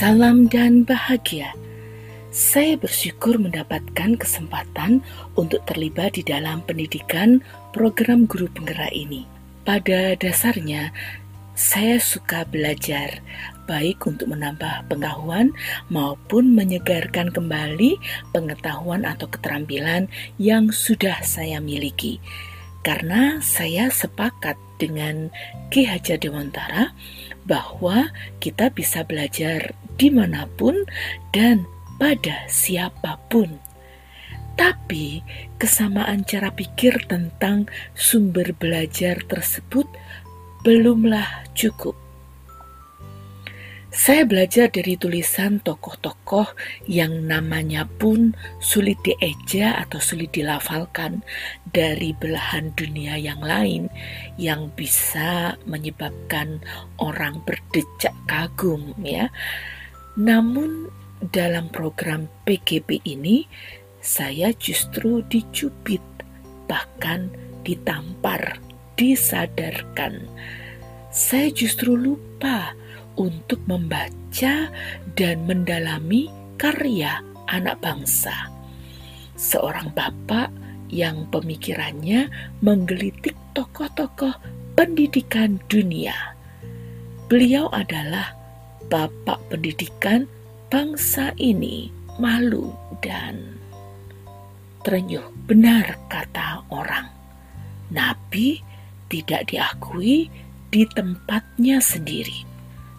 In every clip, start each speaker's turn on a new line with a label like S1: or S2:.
S1: Salam dan bahagia. Saya bersyukur mendapatkan kesempatan untuk terlibat di dalam pendidikan program guru penggerak ini. Pada dasarnya, saya suka belajar, baik untuk menambah pengetahuan maupun menyegarkan kembali pengetahuan atau keterampilan yang sudah saya miliki. Karena saya sepakat dengan Ki Hajar Dewantara bahwa kita bisa belajar di mana pun dan pada siapa pun. Tapi kesamaan cara pikir tentang sumber belajar tersebut belumlah cukup. Saya belajar dari tulisan tokoh-tokoh yang namanya pun sulit dieja atau sulit dilafalkan dari belahan dunia yang lain yang bisa menyebabkan orang berdecak kagum ya. Namun dalam program PGP ini saya justru dicubit bahkan ditampar, disadarkan. Saya justru lupa untuk membaca dan mendalami karya anak bangsa. Seorang bapak yang pemikirannya menggelitik tokoh-tokoh pendidikan dunia. Beliau adalah bapak pendidikan bangsa ini, malu dan terenyuh. Benar kata orang, nabi tidak diakui di tempatnya sendiri.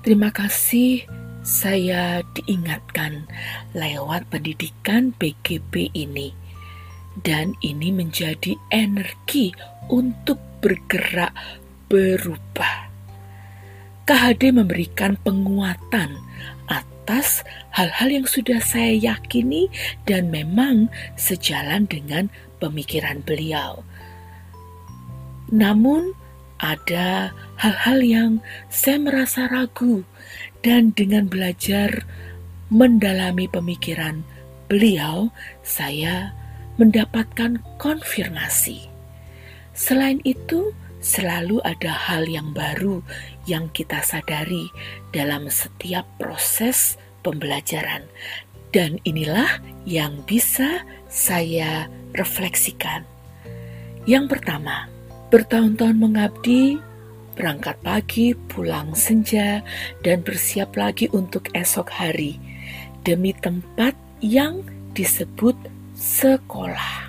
S1: Terima kasih saya diingatkan lewat pendidikan BGP ini. Dan ini menjadi energi untuk bergerak berubah. KHD memberikan penguatan atas hal-hal yang sudah saya yakini dan memang sejalan dengan pemikiran beliau. Namun, ada hal-hal yang saya merasa ragu, dan dengan belajar mendalami pemikiran beliau, saya mendapatkan konfirmasi. Selain itu, selalu ada hal yang baru yang kita sadari dalam setiap proses pembelajaran, dan inilah yang bisa saya refleksikan. Yang pertama, Bertahun-tahun mengabdi, berangkat pagi, pulang senja, dan bersiap lagi untuk esok hari demi tempat yang disebut sekolah.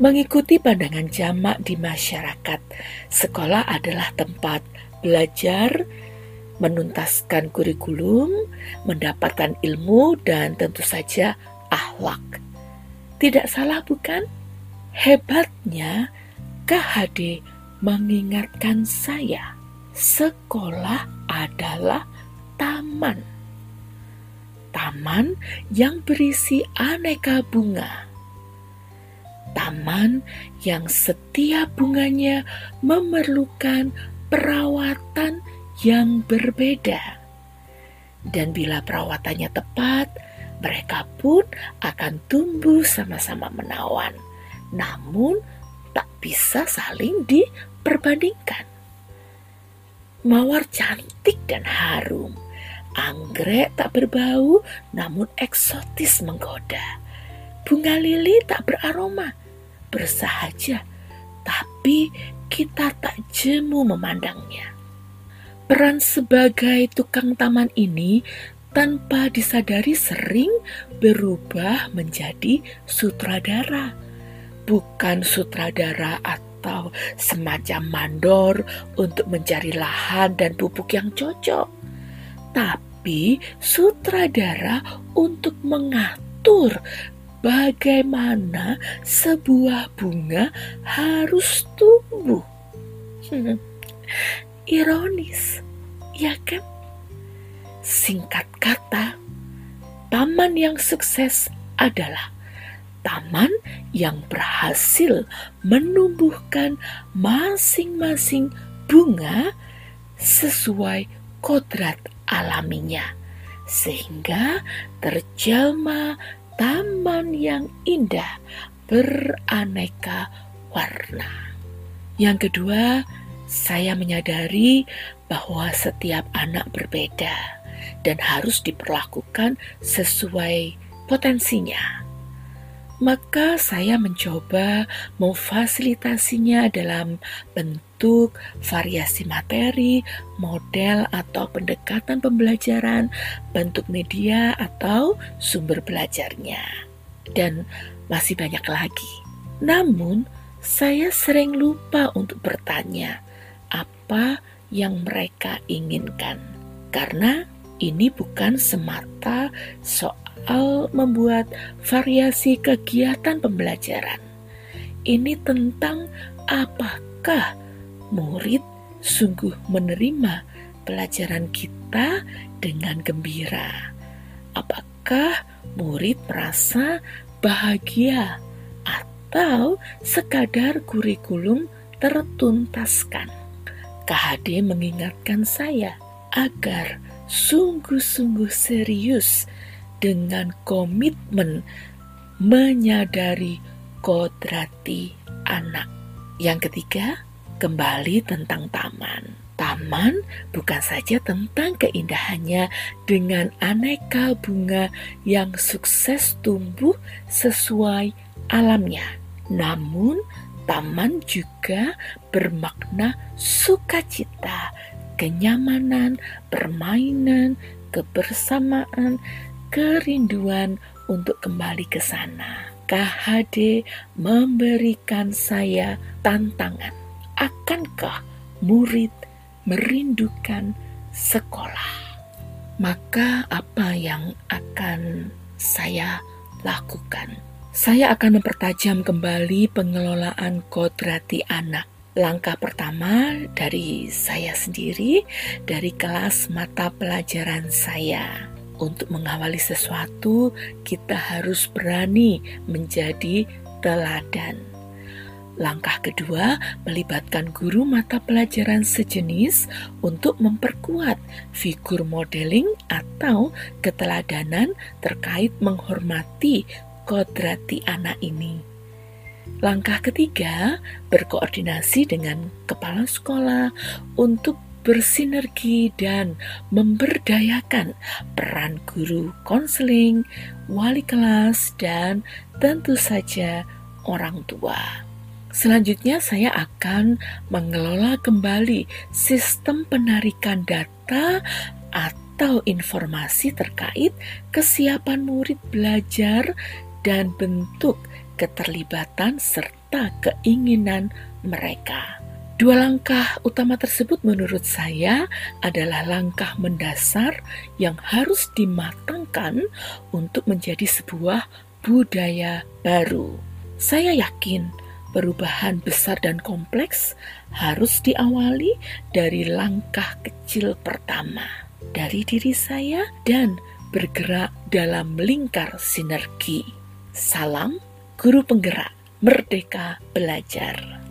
S1: Mengikuti pandangan jamak di masyarakat, sekolah adalah tempat belajar, menuntaskan kurikulum, mendapatkan ilmu, dan tentu saja akhlak. Tidak salah, bukan? Hebatnya, KHD mengingatkan saya, sekolah adalah taman. Taman yang berisi aneka bunga. Taman yang setiap bunganya memerlukan perawatan yang berbeda. Dan bila perawatannya tepat, mereka pun akan tumbuh sama-sama menawan. Namun, tak bisa saling diperbandingkan. Mawar cantik dan harum, anggrek tak berbau namun eksotis menggoda. Bunga lili tak beraroma, bersahaja, tapi kita tak jemu memandangnya. Peran sebagai tukang taman ini tanpa disadari sering berubah menjadi sutradara bukan sutradara atau semacam mandor untuk mencari lahan dan pupuk yang cocok, tapi sutradara untuk mengatur bagaimana sebuah bunga harus tumbuh. Ironis, ya kan? Singkat kata, taman yang sukses adalah taman yang berhasil menumbuhkan masing-masing bunga sesuai kodrat alaminya, sehingga terjelma taman yang indah beraneka warna. Yang kedua, saya menyadari bahwa setiap anak berbeda. dan harus diperlakukan sesuai potensinya. Maka saya mencoba memfasilitasinya dalam bentuk variasi materi, model atau pendekatan pembelajaran, bentuk media atau sumber belajarnya. Dan masih banyak lagi. Namun, saya sering lupa untuk bertanya apa yang mereka inginkan, karena ini bukan semata soal membuat variasi kegiatan pembelajaran. Ini tentang apakah murid sungguh menerima pelajaran kita dengan gembira. Apakah murid merasa bahagia atau sekadar kurikulum tertuntaskan? KHD mengingatkan saya agar sungguh-sungguh serius dengan komitmen menyadari kodrati anak. Yang ketiga, kembali tentang taman. Taman bukan saja tentang keindahannya dengan aneka bunga yang sukses tumbuh sesuai alamnya. Namun, taman juga bermakna sukacita, kenyamanan, permainan, kebersamaan, kerinduan untuk kembali ke sana. KHD memberikan saya tantangan. Akankah murid merindukan sekolah? Maka apa yang akan saya lakukan? Saya akan mempertajam kembali pengelolaan kodrati anak. Langkah pertama dari saya sendiri, dari kelas mata pelajaran saya. Untuk mengawali sesuatu, kita harus berani menjadi teladan. Langkah kedua, melibatkan guru mata pelajaran sejenis untuk memperkuat figur modeling atau keteladanan terkait menghormati kodrati anak ini. Langkah ketiga, berkoordinasi dengan kepala sekolah untuk bersinergi dan memberdayakan peran guru konseling, wali kelas, dan tentu saja orang tua. Selanjutnya, saya akan mengelola kembali sistem penarikan data atau informasi terkait kesiapan murid belajar dan bentuk keterlibatan serta keinginan mereka. Dua langkah utama tersebut menurut saya adalah langkah mendasar yang harus dimatangkan untuk menjadi sebuah budaya baru. Saya yakin perubahan besar dan kompleks harus diawali dari langkah kecil pertama dari diri saya dan bergerak dalam lingkar sinergi. Salam Guru Penggerak Merdeka Belajar.